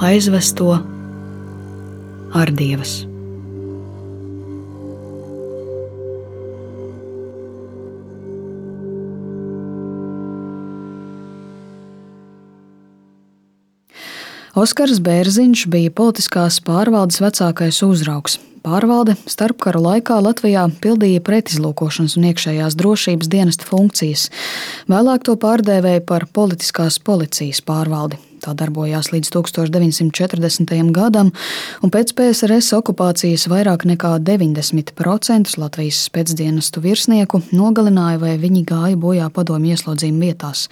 aizvesto ar dievas. Oskars Bērziņš bija politiskās pārvaldes vecākais uzraugs. Pārvalde starpkara laikā Latvijā pildīja pretizlūkošanas un iekšējās drošības dienesta funkcijas. Vēlāk to pārdēvēja par politiskās policijas pārvaldi. Tā darbojās līdz 1940. gadam, un pēc PSRS okupācijas vairāk nekā 90% Latvijas pēcdienestu virsnieku nogalināja vai viņi gāja bojā padomju ieslodzījuma vietās.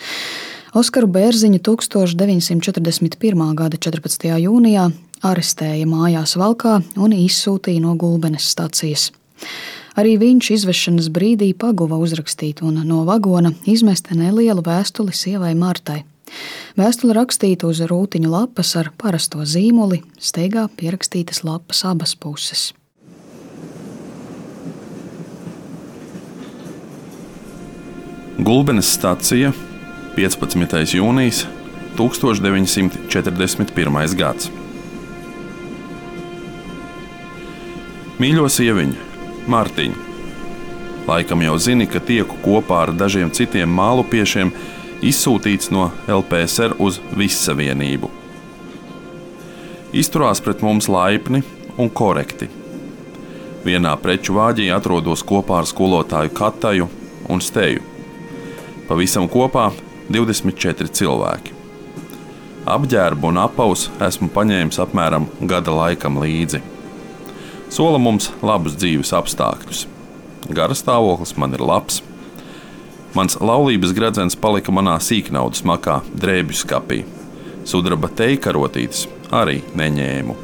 Oskaru Bērziņu 1941. gada 14. jūnijā arestēja mājās Valkā un izsūtīja no Gulbenes stacijas. Arī viņš izvešanas brīdī paguva uzrakstīt un no vagona izmest nelielu vēstuli sievai Martai. Vēstule rakstīta uz rūtiņu lapas ar parasto zīmoli, steigā pierakstītas lapas abas puses. Gulbenes stacija 15. jūnijas 1941. gads. Mīļo sieviņu, Mārtiņu, laikam jau zini, ka tieku kopā ar dažiem citiem mālupiešiem izsūtīts no LPSR uz Vissavienību. Izturās pret mums laipni un korekti. Vienā preču vāģī atrodos kopā ar skolotāju Kataju un Steju. Pavisam kopā 24 cilvēki. Apģērbu un apaus esmu paņēmis apmēram gada laikam līdzi. Sola mums labus dzīves apstākļus. Gara stāvoklis man ir labs. Mans laulības gredzens palika manā sīknaudas makā, drēbju skapī. Sudraba teikarotītes arī neņēmu.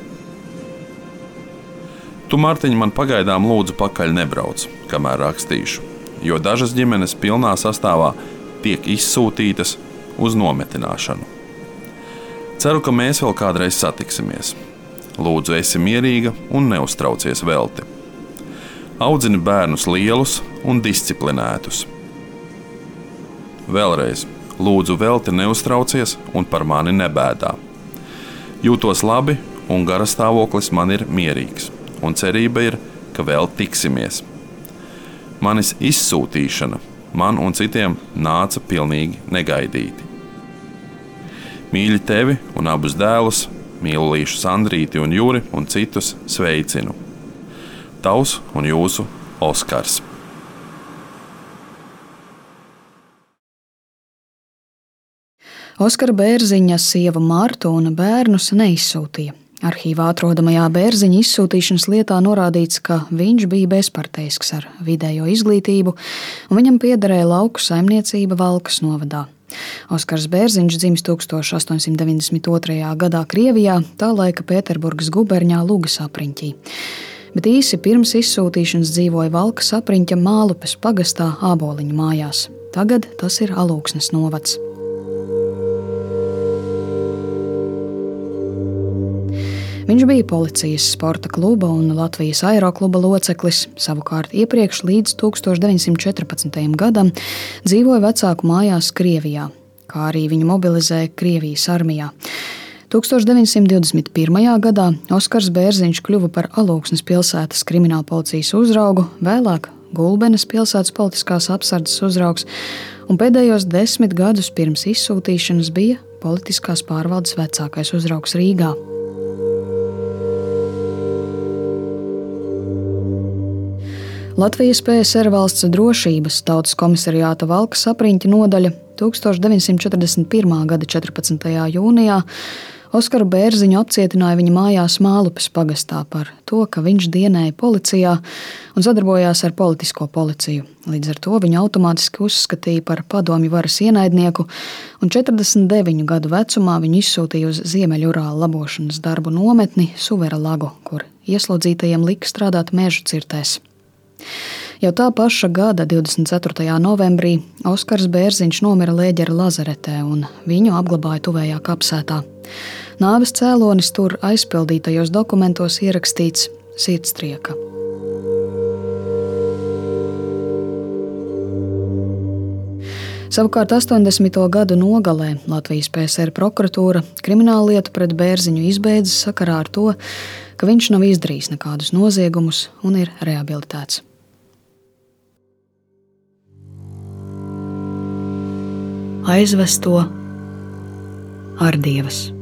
Tu, Mārtiņ, man pagaidām lūdzu pakaļ nebrauc, kamēr rakstīšu, jo dažas ģimenes pilnā sastāvā tiek izsūtītas uz nometināšanu. Ceru, ka mēs vēl kādreiz satiksimies. Lūdzu, esi mierīga un neuztraucies velti. Audzini bērnus lielus un disciplinētus. Vēlreiz, lūdzu, velti neuztraucies un par mani nebēdā. Jūtos labi un gara stāvoklis man ir mierīgs, un cerība ir, ka vēl tiksimies. Manis izsūtīšana man un citiem nāca pilnīgi negaidīti. Mīļi tevi un abus dēlus, mīlu līšu Sandrīti un Jūri un citus sveicinu. Tavs un jūsu Oskars! Oskara Bērziņa sieva Mārta un bērnus neizsūtīja. Arhīvā atrodamajā bērziņa izsūtīšanas lietā norādīts, ka viņš bija bezparteisks ar vidējo izglītību, un viņam piederēja lauku saimniecība Valkas novadā. Oskars Bērziņš dzimis 1892. gadā Krievijā, tā laika Pēterburgas guberņā Lūgas apriņķī. Bet īsi pirms izsūtīšanas dzīvoja Valkas apriņķa Mālupes pagastā Āboliņu mājās. Tagad tas ir Alūksnes novads. Viņš bija policijas sporta kluba un Latvijas aerokluba loceklis. Savukārt iepriekš līdz 1914. gadam dzīvoja vecāku mājās Krievijā, kā arī viņu mobilizēja Krievijas armijā. 1921. gadā Oskars Bērziņš kļuva par Alūksnes pilsētas krimināla policijas uzraugu, vēlāk Gulbenes pilsētas politiskās apsardzes uzraugs, un pēdējos desmit gadus pirms izsūtīšanas bija politiskās pārvaldes vecākais uzraugs Rīgā. Latvijas PSR valsts drošības tautas komisariāta Valkas apriņķa nodaļa 1941. gada 14. jūnijā Oskaru Bērziņu apcietināja viņa mājās Mālupes pagastā par to, ka viņš dienēja policijā un sadarbojās ar politisko policiju. Līdz ar to viņu automātiski uzskatīja par padomju varas ienaidnieku, un 49 gadu vecumā viņu izsūtīja uz Ziemeļurāla labošanas darbu nometni Suvera lagu, kur ieslodzītajiem lika strādāt meža cirtēs. Jau tā paša gada 24. novembrī Oskars Bērziņš nomira Lēģera lazaretē un viņu apglabāja tuvējā kapsētā. Nāves cēlonis tur aizpildītajos dokumentos ierakstīts sirdstrieka. Savukārt 80. gadu nogalē Latvijas PSR prokuratūra kriminālu lietu pret Bērziņu izbeidzas sakarā ar to, ka viņš nav izdarījis nekādus noziegumus un ir rehabilitēts. Aizvesto ar dievas.